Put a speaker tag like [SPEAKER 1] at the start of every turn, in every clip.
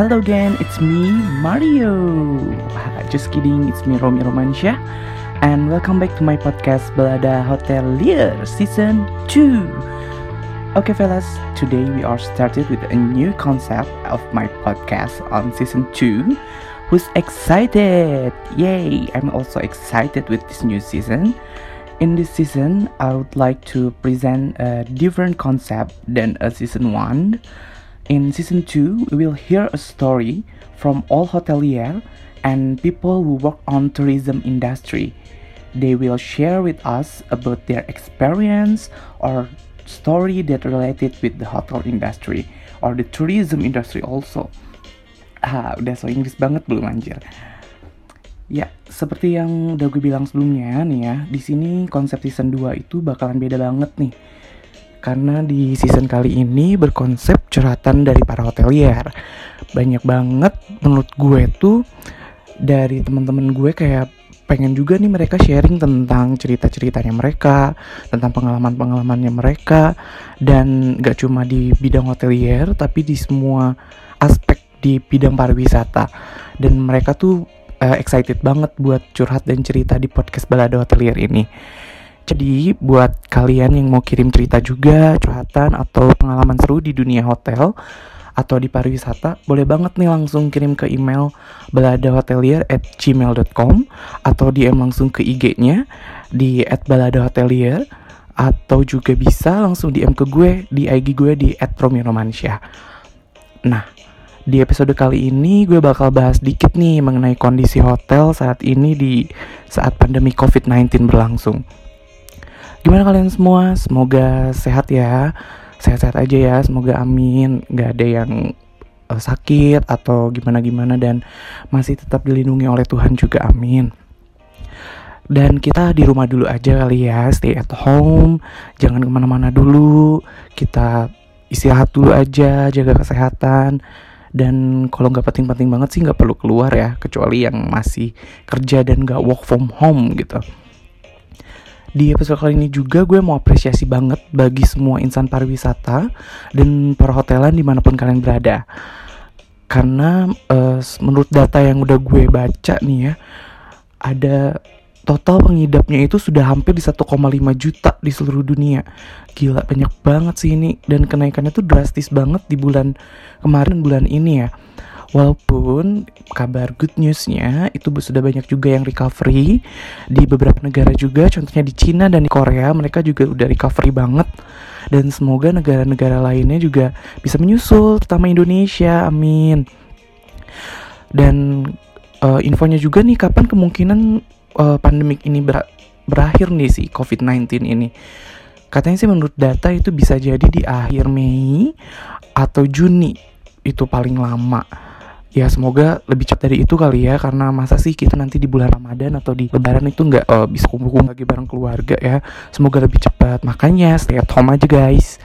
[SPEAKER 1] Hello again, it's me, Mario. Ah, Just kidding, it's me, Romi Romansyah. And welcome back to my podcast, Belada Hotelier Season 2. Okay, fellas, today we are started with a new concept of my podcast on Season 2. Who's excited? Yay! I'm also excited with this new season. In this season, I would like to present a different concept than a season 1. In season 2, we will hear a story from all hotelier and people who work on tourism industry. They will share with us about their experience or story that related with the hotel industry or the tourism industry also. Ah, udah so Inggris banget belum anjir? Ya, seperti yang udah gue bilang sebelumnya nih ya, di sini konsep season 2 itu bakalan beda banget nih. Karena di season kali ini berkonsep curhatan dari para hotelier. Banyak banget menurut gue tuh dari teman-teman gue kayak pengen juga nih mereka sharing tentang cerita-ceritanya mereka, tentang pengalaman-pengalamannya mereka, dan gak cuma di bidang hotelier, tapi di semua aspek di bidang pariwisata. Dan mereka tuh uh, excited banget buat curhat dan cerita di podcast Balada Hotelier ini. Jadi buat kalian yang mau kirim cerita juga, curhatan atau pengalaman seru di dunia hotel atau di pariwisata, boleh banget nih langsung kirim ke email baladahotelier at atau DM langsung ke IG-nya di at baladahotelier atau juga bisa langsung DM ke gue di IG gue di at. Nah, di episode kali ini gue bakal bahas dikit nih mengenai kondisi hotel saat ini di saat pandemi COVID-19 berlangsung. Gimana kalian semua? Semoga sehat ya. Sehat-sehat aja ya, semoga amin. Gak ada yang uh, sakit atau gimana-gimana dan masih tetap dilindungi oleh Tuhan juga amin. Dan kita di rumah dulu aja kali ya, stay at home, jangan ke mana-mana dulu. Kita istirahat dulu aja, jaga kesehatan dan kalau nggak penting-penting banget sih nggak perlu keluar ya kecuali yang masih kerja dan nggak work from home gitu di episode kali ini juga gue mau apresiasi banget bagi semua insan pariwisata dan perhotelan di mana pun kalian berada karena uh, menurut data yang udah gue baca nih ya ada total pengidapnya itu sudah hampir di 1,5 juta di seluruh dunia. Gila banyak banget sih ini dan kenaikannya tuh drastis banget di bulan kemarin bulan ini ya. Walaupun kabar good newsnya itu sudah banyak juga yang recovery di beberapa negara juga, contohnya di Cina dan di Korea mereka juga udah recovery banget dan semoga negara-negara lainnya juga bisa menyusul, terutama Indonesia, amin. Dan uh, infonya juga nih kapan kemungkinan uh, pandemik ini ber berakhir nih si COVID-19 ini. Katanya sih menurut data itu bisa jadi di akhir Mei atau Juni itu paling lama. Ya semoga lebih cepat dari itu kali ya karena masa sih kita nanti di bulan Ramadan atau di Lebaran itu nggak uh, bisa kumpul-kumpul lagi bareng keluarga ya. Semoga lebih cepat. Makanya stay at home aja guys.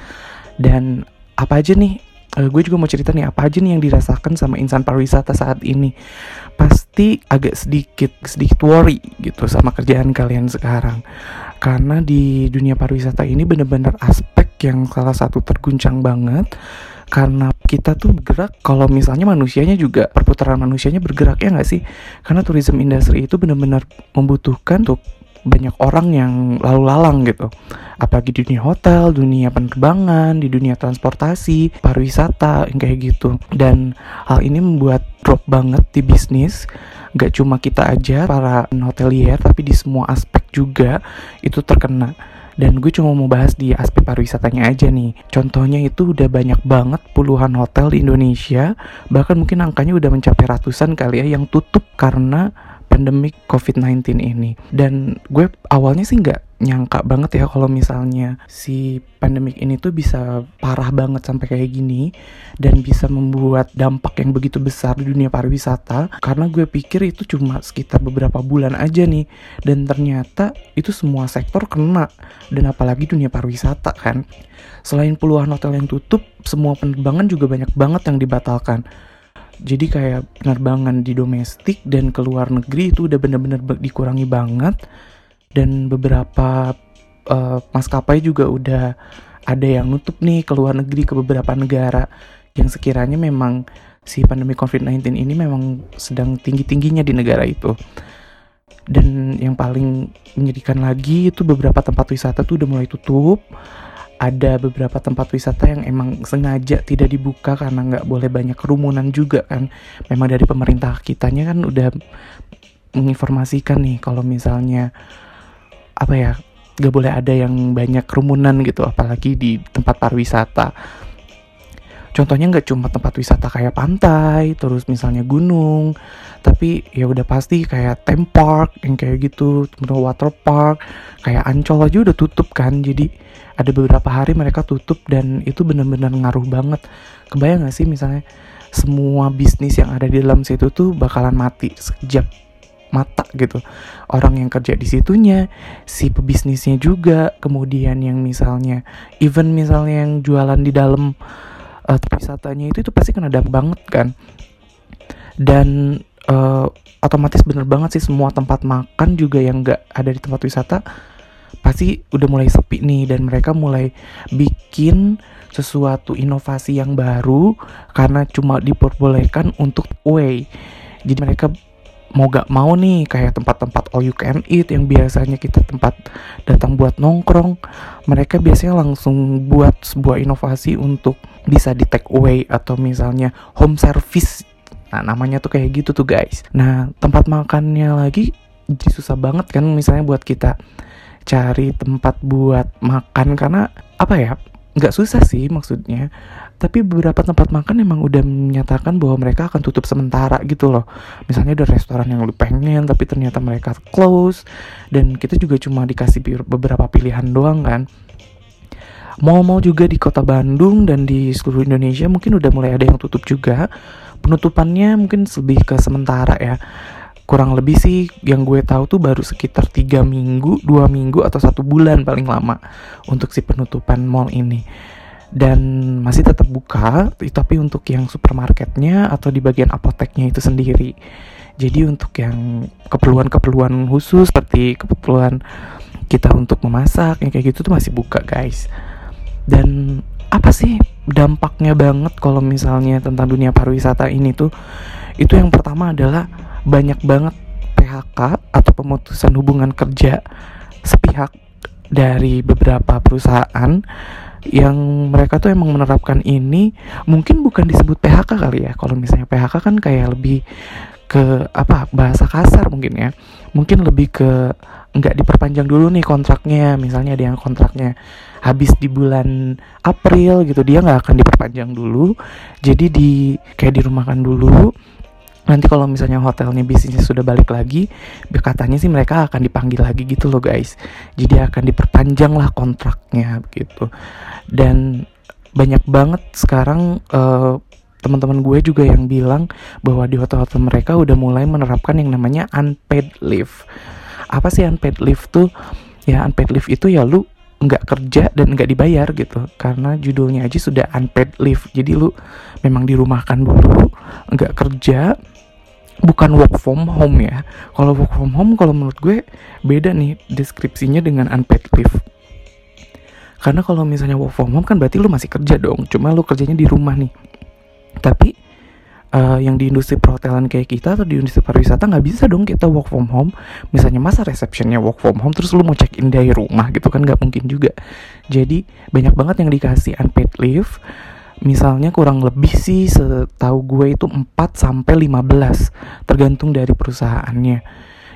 [SPEAKER 1] Dan apa aja nih uh, gue juga mau cerita nih apa aja nih yang dirasakan sama insan pariwisata saat ini pasti agak sedikit sedikit worry gitu sama kerjaan kalian sekarang karena di dunia pariwisata ini bener-bener aspek yang salah satu terguncang banget karena kita tuh bergerak kalau misalnya manusianya juga perputaran manusianya bergerak ya nggak sih? Karena tourism industry itu benar-benar membutuhkan untuk banyak orang yang lalu lalang gitu. Apalagi di dunia hotel, dunia penerbangan, di dunia transportasi, pariwisata yang kayak gitu. Dan hal ini membuat drop banget di bisnis. Gak cuma kita aja para hotelier tapi di semua aspek juga itu terkena dan gue cuma mau bahas di aspek pariwisatanya aja nih contohnya itu udah banyak banget puluhan hotel di Indonesia bahkan mungkin angkanya udah mencapai ratusan kali ya yang tutup karena pandemik COVID-19 ini. Dan gue awalnya sih nggak nyangka banget ya kalau misalnya si pandemik ini tuh bisa parah banget sampai kayak gini dan bisa membuat dampak yang begitu besar di dunia pariwisata. Karena gue pikir itu cuma sekitar beberapa bulan aja nih dan ternyata itu semua sektor kena dan apalagi dunia pariwisata kan. Selain puluhan hotel yang tutup semua penerbangan juga banyak banget yang dibatalkan. Jadi kayak penerbangan di domestik dan ke luar negeri itu udah bener-bener dikurangi banget dan beberapa uh, maskapai juga udah ada yang nutup nih ke luar negeri ke beberapa negara yang sekiranya memang si pandemi COVID-19 ini memang sedang tinggi-tingginya di negara itu. Dan yang paling menyedihkan lagi itu beberapa tempat wisata tuh udah mulai tutup. Ada beberapa tempat wisata yang emang sengaja tidak dibuka karena nggak boleh banyak kerumunan juga kan. Memang dari pemerintah kitanya kan udah menginformasikan nih kalau misalnya apa ya nggak boleh ada yang banyak kerumunan gitu apalagi di tempat pariwisata. Contohnya nggak cuma tempat wisata kayak pantai terus misalnya gunung tapi ya udah pasti kayak theme park yang kayak gitu water park kayak ancol aja udah tutup kan. Jadi ada beberapa hari mereka tutup dan itu bener-bener ngaruh banget. Kebayang gak sih misalnya semua bisnis yang ada di dalam situ tuh bakalan mati sekejap mata gitu. Orang yang kerja di situnya si pebisnisnya juga kemudian yang misalnya even misalnya yang jualan di dalam uh, wisatanya itu itu pasti kena dampak banget kan. Dan uh, otomatis bener banget sih semua tempat makan juga yang nggak ada di tempat wisata pasti udah mulai sepi nih dan mereka mulai bikin sesuatu inovasi yang baru karena cuma diperbolehkan untuk way jadi mereka mau gak mau nih kayak tempat-tempat all you can eat yang biasanya kita tempat datang buat nongkrong. Mereka biasanya langsung buat sebuah inovasi untuk bisa di take away atau misalnya home service. Nah namanya tuh kayak gitu tuh guys. Nah tempat makannya lagi susah banget kan misalnya buat kita cari tempat buat makan karena apa ya? Nggak susah sih maksudnya tapi beberapa tempat makan emang udah menyatakan bahwa mereka akan tutup sementara gitu loh. Misalnya ada restoran yang lu pengen tapi ternyata mereka close dan kita juga cuma dikasih beberapa pilihan doang kan. Mall-mall juga di kota Bandung dan di seluruh Indonesia mungkin udah mulai ada yang tutup juga. Penutupannya mungkin lebih ke sementara ya. Kurang lebih sih yang gue tahu tuh baru sekitar tiga minggu, dua minggu atau satu bulan paling lama untuk si penutupan mall ini. Dan masih tetap buka, tapi untuk yang supermarketnya atau di bagian apoteknya itu sendiri. Jadi untuk yang keperluan-keperluan khusus seperti keperluan kita untuk memasak yang kayak gitu tuh masih buka guys. Dan apa sih dampaknya banget kalau misalnya tentang dunia pariwisata ini tuh? Itu yang pertama adalah banyak banget PHK atau pemutusan hubungan kerja sepihak dari beberapa perusahaan yang mereka tuh emang menerapkan ini mungkin bukan disebut PHK kali ya. Kalau misalnya PHK kan kayak lebih ke apa bahasa kasar mungkin ya. Mungkin lebih ke nggak diperpanjang dulu nih kontraknya. Misalnya ada yang kontraknya habis di bulan April gitu dia nggak akan diperpanjang dulu. Jadi di kayak dirumahkan dulu nanti kalau misalnya hotelnya bisnisnya sudah balik lagi katanya sih mereka akan dipanggil lagi gitu loh guys. Jadi akan diperpanjang lah kontraknya gitu. Dan banyak banget sekarang uh, teman-teman gue juga yang bilang bahwa di hotel-hotel mereka udah mulai menerapkan yang namanya unpaid leave. Apa sih unpaid leave tuh? Ya unpaid leave itu ya lu nggak kerja dan nggak dibayar gitu. Karena judulnya aja sudah unpaid leave. Jadi lu memang dirumahkan dulu nggak kerja bukan work from home ya. Kalau work from home kalau menurut gue beda nih deskripsinya dengan unpaid leave. Karena kalau misalnya work from home kan berarti lu masih kerja dong, cuma lu kerjanya di rumah nih. Tapi uh, yang di industri perhotelan kayak kita atau di industri pariwisata nggak bisa dong kita work from home. Misalnya masa receptionnya work from home terus lu mau check in dari rumah gitu kan nggak mungkin juga. Jadi banyak banget yang dikasih unpaid leave misalnya kurang lebih sih setahu gue itu 4 sampai 15 tergantung dari perusahaannya.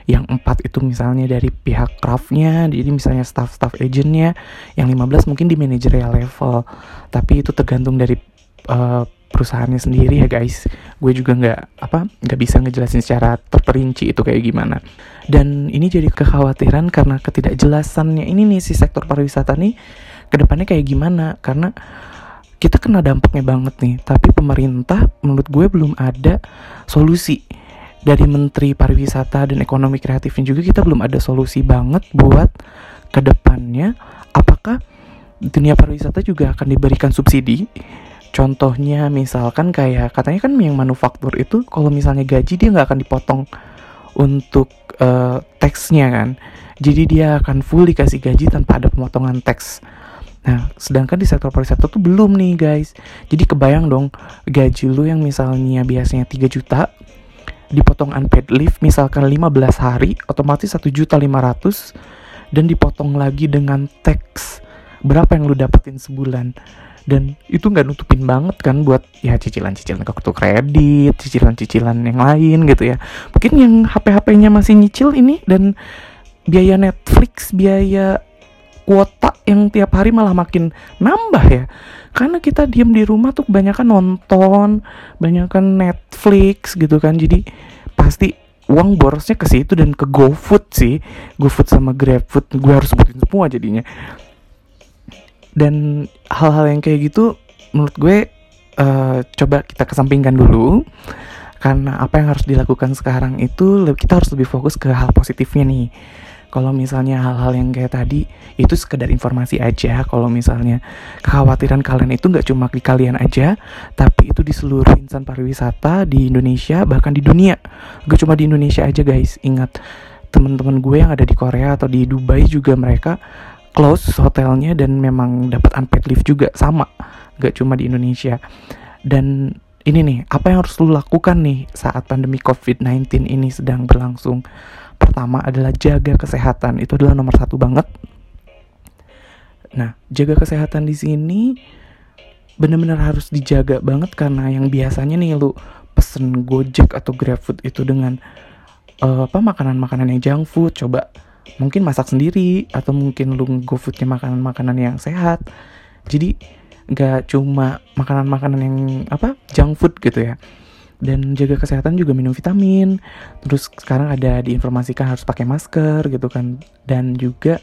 [SPEAKER 1] Yang 4 itu misalnya dari pihak craftnya jadi misalnya staff-staff agentnya yang 15 mungkin di managerial level. Tapi itu tergantung dari uh, perusahaannya sendiri ya guys. Gue juga nggak apa nggak bisa ngejelasin secara terperinci itu kayak gimana. Dan ini jadi kekhawatiran karena ketidakjelasannya ini nih si sektor pariwisata nih ke depannya kayak gimana? Karena kita kena dampaknya banget nih tapi pemerintah menurut gue belum ada solusi. Dari Menteri Pariwisata dan Ekonomi Kreatifnya juga kita belum ada solusi banget buat ke depannya apakah dunia pariwisata juga akan diberikan subsidi? Contohnya misalkan kayak katanya kan yang manufaktur itu kalau misalnya gaji dia nggak akan dipotong untuk uh, teksnya kan. Jadi dia akan full dikasih gaji tanpa ada pemotongan teks Nah, sedangkan di sektor pariwisata tuh belum nih guys. Jadi kebayang dong gaji lu yang misalnya biasanya 3 juta dipotong unpaid leave misalkan 15 hari otomatis 1 juta 500 dan dipotong lagi dengan tax berapa yang lu dapetin sebulan dan itu nggak nutupin banget kan buat ya cicilan-cicilan kartu kredit, cicilan-cicilan yang lain gitu ya. Mungkin yang HP-HP-nya masih nyicil ini dan biaya Netflix, biaya kuota yang tiap hari malah makin nambah ya. Karena kita diem di rumah tuh kebanyakan nonton kebanyakan Netflix gitu kan. Jadi pasti uang borosnya ke situ dan ke GoFood sih. GoFood sama GrabFood gue harus sebutin semua jadinya. Dan hal-hal yang kayak gitu menurut gue uh, coba kita kesampingkan dulu. Karena apa yang harus dilakukan sekarang itu kita harus lebih fokus ke hal positifnya nih kalau misalnya hal-hal yang kayak tadi itu sekedar informasi aja. Kalau misalnya kekhawatiran kalian itu nggak cuma di kalian aja tapi itu di seluruh insan pariwisata di Indonesia bahkan di dunia. Gak cuma di Indonesia aja guys. Ingat teman-teman gue yang ada di Korea atau di Dubai juga mereka close hotelnya dan memang dapat unpaid leave juga. Sama. Gak cuma di Indonesia. Dan ini nih apa yang harus lu lakukan nih saat pandemi COVID-19 ini sedang berlangsung pertama adalah jaga kesehatan. Itu adalah nomor satu banget. Nah jaga kesehatan di sini benar-benar harus dijaga banget karena yang biasanya nih lu pesen Gojek atau GrabFood itu dengan uh, apa makanan-makanan yang junk food. Coba mungkin masak sendiri atau mungkin lu GoFoodnya makanan-makanan yang sehat. Jadi nggak cuma makanan-makanan yang apa junk food gitu ya dan jaga kesehatan juga minum vitamin. Terus sekarang ada diinformasikan harus pakai masker gitu kan. Dan juga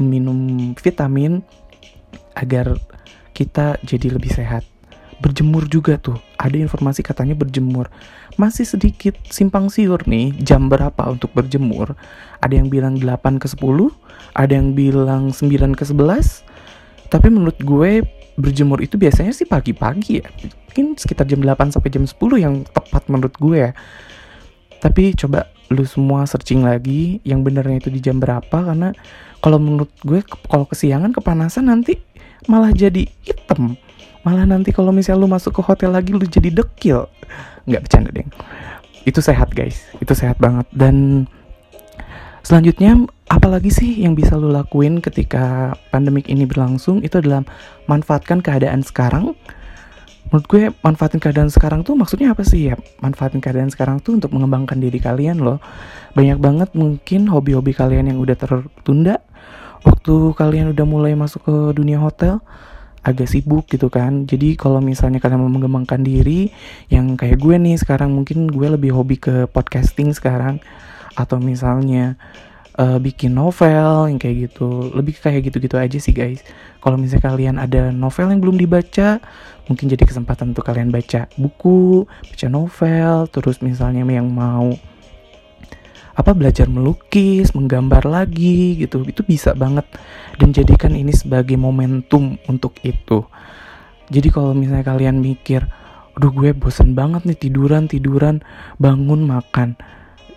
[SPEAKER 1] minum vitamin agar kita jadi lebih sehat. Berjemur juga tuh. Ada informasi katanya berjemur. Masih sedikit simpang siur nih jam berapa untuk berjemur? Ada yang bilang 8 ke 10 ada yang bilang 9 ke 11 tapi menurut gue berjemur itu biasanya sih pagi-pagi ya. Mungkin sekitar jam 8 sampai jam 10 yang tepat menurut gue ya. Tapi coba lu semua searching lagi yang benernya itu di jam berapa karena kalau menurut gue kalau kesiangan kepanasan nanti malah jadi hitam. Malah nanti kalau misalnya lu masuk ke hotel lagi lu jadi dekil. Nggak bercanda deh. Itu sehat guys. Itu sehat banget. Dan selanjutnya apalagi sih yang bisa lo lakuin ketika pandemik ini berlangsung? Itu adalah manfaatkan keadaan sekarang. Menurut gue manfaatin keadaan sekarang tuh maksudnya apa sih? Ya manfaatin keadaan sekarang tuh untuk mengembangkan diri kalian loh. Banyak banget mungkin hobi-hobi kalian yang udah tertunda. Waktu kalian udah mulai masuk ke dunia hotel agak sibuk gitu kan. Jadi kalau misalnya kalian mau mengembangkan diri yang kayak gue nih sekarang mungkin gue lebih hobi ke podcasting sekarang atau misalnya uh, bikin novel yang kayak gitu. Lebih kayak gitu-gitu aja sih guys. Kalau misalnya kalian ada novel yang belum dibaca mungkin jadi kesempatan untuk kalian baca buku baca novel terus misalnya yang mau apa belajar melukis menggambar lagi gitu. Itu bisa banget. Dan jadikan ini sebagai momentum untuk itu. Jadi kalau misalnya kalian mikir aduh gue bosen banget nih tiduran tiduran bangun makan.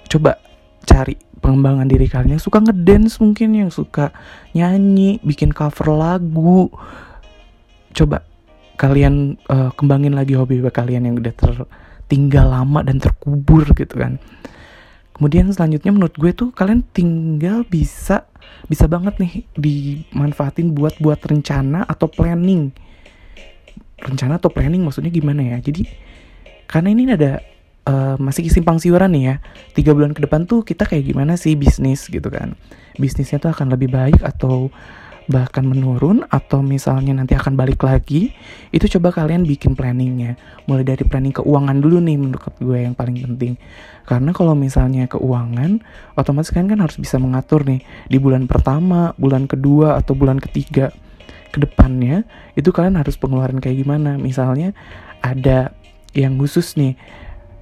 [SPEAKER 1] Coba cari pengembangan diri kalian yang suka ngedance mungkin yang suka nyanyi bikin cover lagu. Coba kalian uh, kembangin lagi hobi kalian yang udah tertinggal lama dan terkubur gitu kan. Kemudian selanjutnya menurut gue tuh kalian tinggal bisa bisa banget nih dimanfaatin buat buat rencana atau planning. Rencana atau planning maksudnya gimana ya? Jadi karena ini ada uh, masih simpang siuran nih ya. Tiga bulan ke depan tuh kita kayak gimana sih bisnis gitu kan. Bisnisnya tuh akan lebih baik atau bahkan menurun atau misalnya nanti akan balik lagi itu coba kalian bikin planningnya. Mulai dari planning keuangan dulu nih menurut gue yang paling penting. Karena kalau misalnya keuangan otomatis kalian kan harus bisa mengatur nih di bulan pertama bulan kedua atau bulan ketiga ke depannya itu kalian harus pengeluaran kayak gimana. Misalnya ada yang khusus nih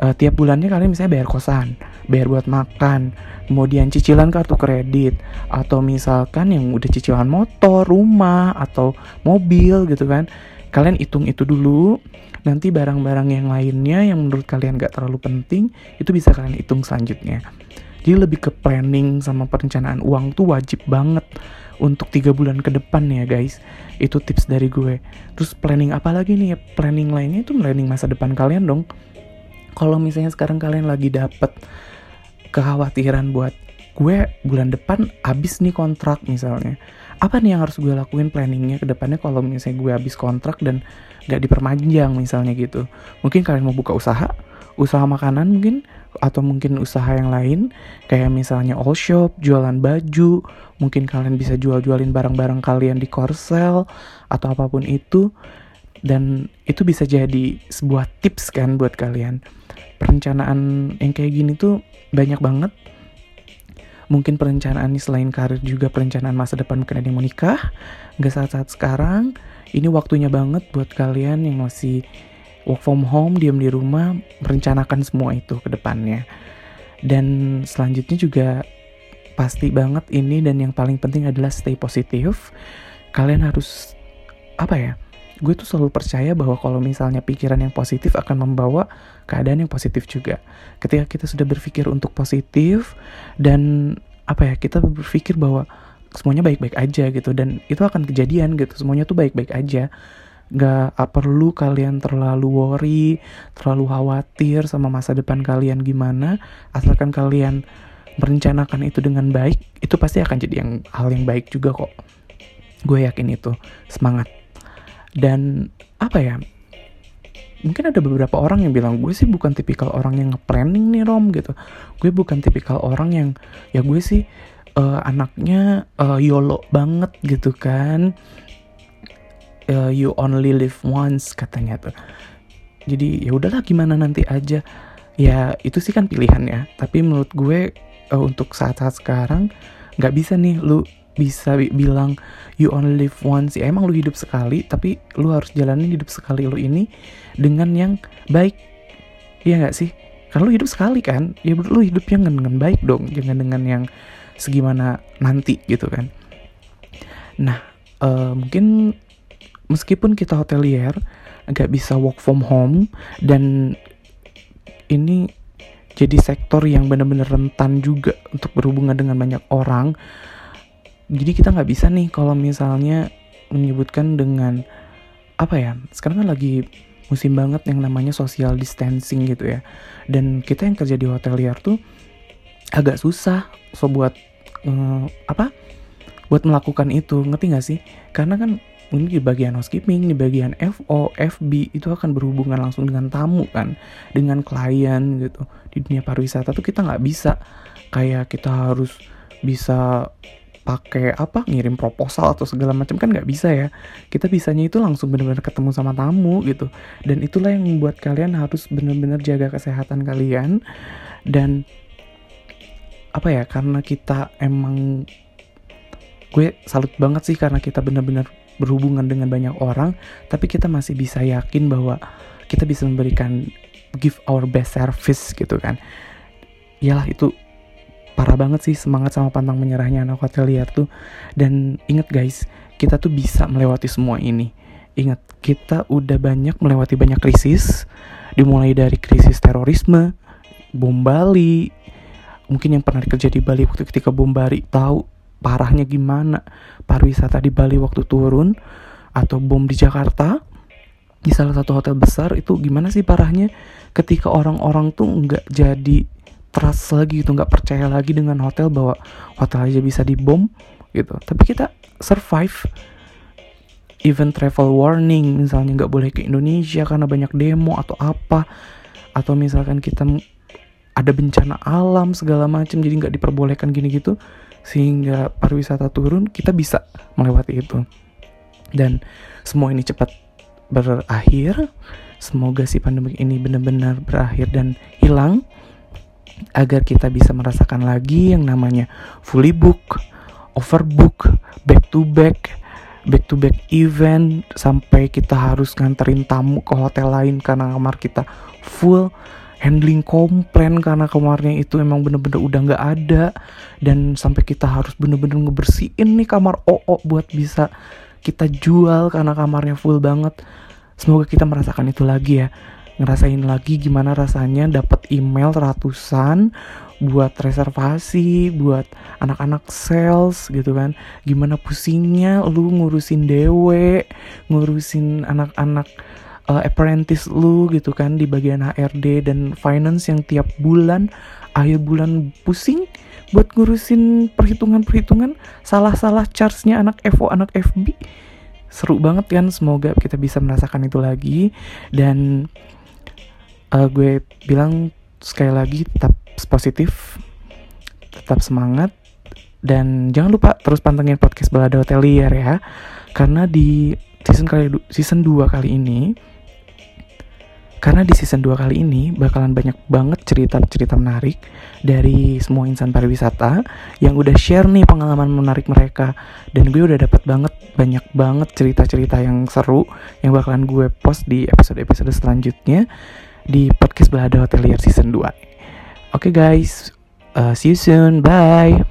[SPEAKER 1] uh, tiap bulannya kalian misalnya bayar kosan, bayar buat makan, kemudian cicilan kartu kredit, atau misalkan yang udah cicilan motor, rumah, atau mobil gitu kan. Kalian hitung itu dulu, nanti barang-barang yang lainnya yang menurut kalian gak terlalu penting, itu bisa kalian hitung selanjutnya. Jadi lebih ke planning sama perencanaan uang tuh wajib banget. untuk tiga bulan ke depan ya guys itu tips dari gue terus planning apa lagi nih planning lainnya itu planning masa depan kalian dong kalau misalnya sekarang kalian lagi dapet kekhawatiran buat gue bulan depan abis nih kontrak misalnya apa nih yang harus gue lakuin planningnya ke depannya kalau misalnya gue habis kontrak dan gak diperpanjang misalnya gitu? Mungkin kalian mau buka usaha usaha makanan mungkin atau mungkin usaha yang lain kayak misalnya all shop, jualan baju, mungkin kalian bisa jual-jualin barang-barang kalian di Korsel atau apa pun itu dan itu bisa jadi sebuah tips kan buat kalian. Perencanaan yang kayak gini tuh banyak banget. Mungkin perencanaan ini selain karir juga perencanaan masa depan mungkin ada yang mau nikah. Gak saat-saat sekarang, ini waktunya banget buat kalian yang masih work from home, diam di rumah, merencanakan semua itu ke depannya. Dan selanjutnya juga pasti banget ini dan yang paling penting adalah stay positif. Kalian harus apa ya? Gue tuh selalu percaya bahwa kalau misalnya pikiran yang positif akan membawa keadaan yang positif juga. Ketika kita sudah berpikir untuk positif dan apa ya, kita berpikir bahwa semuanya baik-baik aja gitu dan itu akan kejadian gitu. Semuanya tuh baik-baik aja Gak perlu kalian terlalu worry, terlalu khawatir sama masa depan kalian gimana. Asalkan kalian merencanakan itu dengan baik, itu pasti akan jadi yang hal yang baik juga kok. Gue yakin itu. Semangat. Dan apa ya? Mungkin ada beberapa orang yang bilang gue sih bukan tipikal orang yang planning nih Rom gitu. Gue bukan tipikal orang yang ya gue sih uh, anaknya uh, YOLO banget gitu kan uh, you only live once katanya tuh jadi ya udahlah gimana nanti aja ya itu sih kan pilihan ya tapi menurut gue uh, untuk saat-saat sekarang nggak bisa nih lu bisa bilang you only live once. Ya emang lu hidup sekali tapi lu harus jalanin hidup sekali lu ini dengan yang baik. Iya nggak sih? Karena lu hidup sekali kan? Ya lu hidupnya dengan baik dong jangan dengan yang segimana nanti gitu kan. Nah uh, mungkin meskipun kita hotelier nggak bisa work from home dan ini jadi sektor yang benar-benar rentan juga untuk berhubungan dengan banyak orang jadi kita nggak bisa nih kalau misalnya menyebutkan dengan apa ya sekarang kan lagi musim banget yang namanya social distancing gitu ya. Dan kita yang kerja di hotelier tuh agak susah so buat uh, apa buat melakukan itu. Ngerti gak sih? Karena kan ini di bagian housekeeping, di bagian FO, FB itu akan berhubungan langsung dengan tamu kan, dengan klien gitu. Di dunia pariwisata tuh kita nggak bisa. Kayak kita harus bisa pakai apa ngirim proposal atau segala macam kan nggak bisa ya. Kita bisanya itu langsung benar-benar ketemu sama tamu gitu. Dan itulah yang membuat kalian harus benar-benar jaga kesehatan kalian. Dan apa ya karena kita emang gue salut banget sih karena kita benar-benar berhubungan dengan banyak orang, tapi kita masih bisa yakin bahwa kita bisa memberikan give our best service gitu kan. Yalah itu parah banget sih semangat sama pantang menyerahnya anak hotelier tuh. Dan inget guys, kita tuh bisa melewati semua ini. Ingat, kita udah banyak melewati banyak krisis, dimulai dari krisis terorisme, bom Bali, mungkin yang pernah kerja di Bali waktu ketika bom Bali tahu parahnya gimana pariwisata di Bali waktu turun atau bom di Jakarta di salah satu hotel besar itu gimana sih parahnya ketika orang-orang tuh nggak jadi trust lagi gitu nggak percaya lagi dengan hotel bahwa hotel aja bisa dibom gitu. Tapi kita survive. Even travel warning misalnya nggak boleh ke Indonesia karena banyak demo atau apa atau misalkan kita ada bencana alam segala macam jadi nggak diperbolehkan gini gitu sehingga pariwisata turun kita bisa melewati itu. Dan semua ini cepat berakhir. Semoga si pandemi ini benar-benar berakhir dan hilang agar kita bisa merasakan lagi yang namanya fully book overbook back to back back to back event sampai kita harus nganterin tamu ke hotel lain karena kamar kita full handling komplain karena kamarnya itu emang bener-bener udah nggak ada dan sampai kita harus bener-bener ngebersihin nih kamar OO buat bisa kita jual karena kamarnya full banget. Semoga kita merasakan itu lagi ya ngerasain lagi gimana rasanya dapat email ratusan buat reservasi, buat anak-anak sales gitu kan. Gimana pusingnya lu ngurusin dewe, ngurusin anak-anak uh, apprentice lu gitu kan di bagian HRD dan finance yang tiap bulan akhir bulan pusing buat ngurusin perhitungan-perhitungan salah-salah charge-nya anak FO anak FB seru banget kan semoga kita bisa merasakan itu lagi dan uh, gue bilang sekali lagi tetap positif tetap semangat dan jangan lupa terus pantengin podcast Balada Hotelier ya. Karena di season kali season 2 kali ini karena di season 2 kali ini bakalan banyak banget cerita-cerita menarik dari semua insan pariwisata yang udah share nih pengalaman menarik mereka. Dan gue udah dapat banget banyak banget cerita-cerita yang seru yang bakalan gue post di episode-episode selanjutnya di podcast Belanda Hotelier Season 2. Oke okay guys, uh, see you soon. Bye.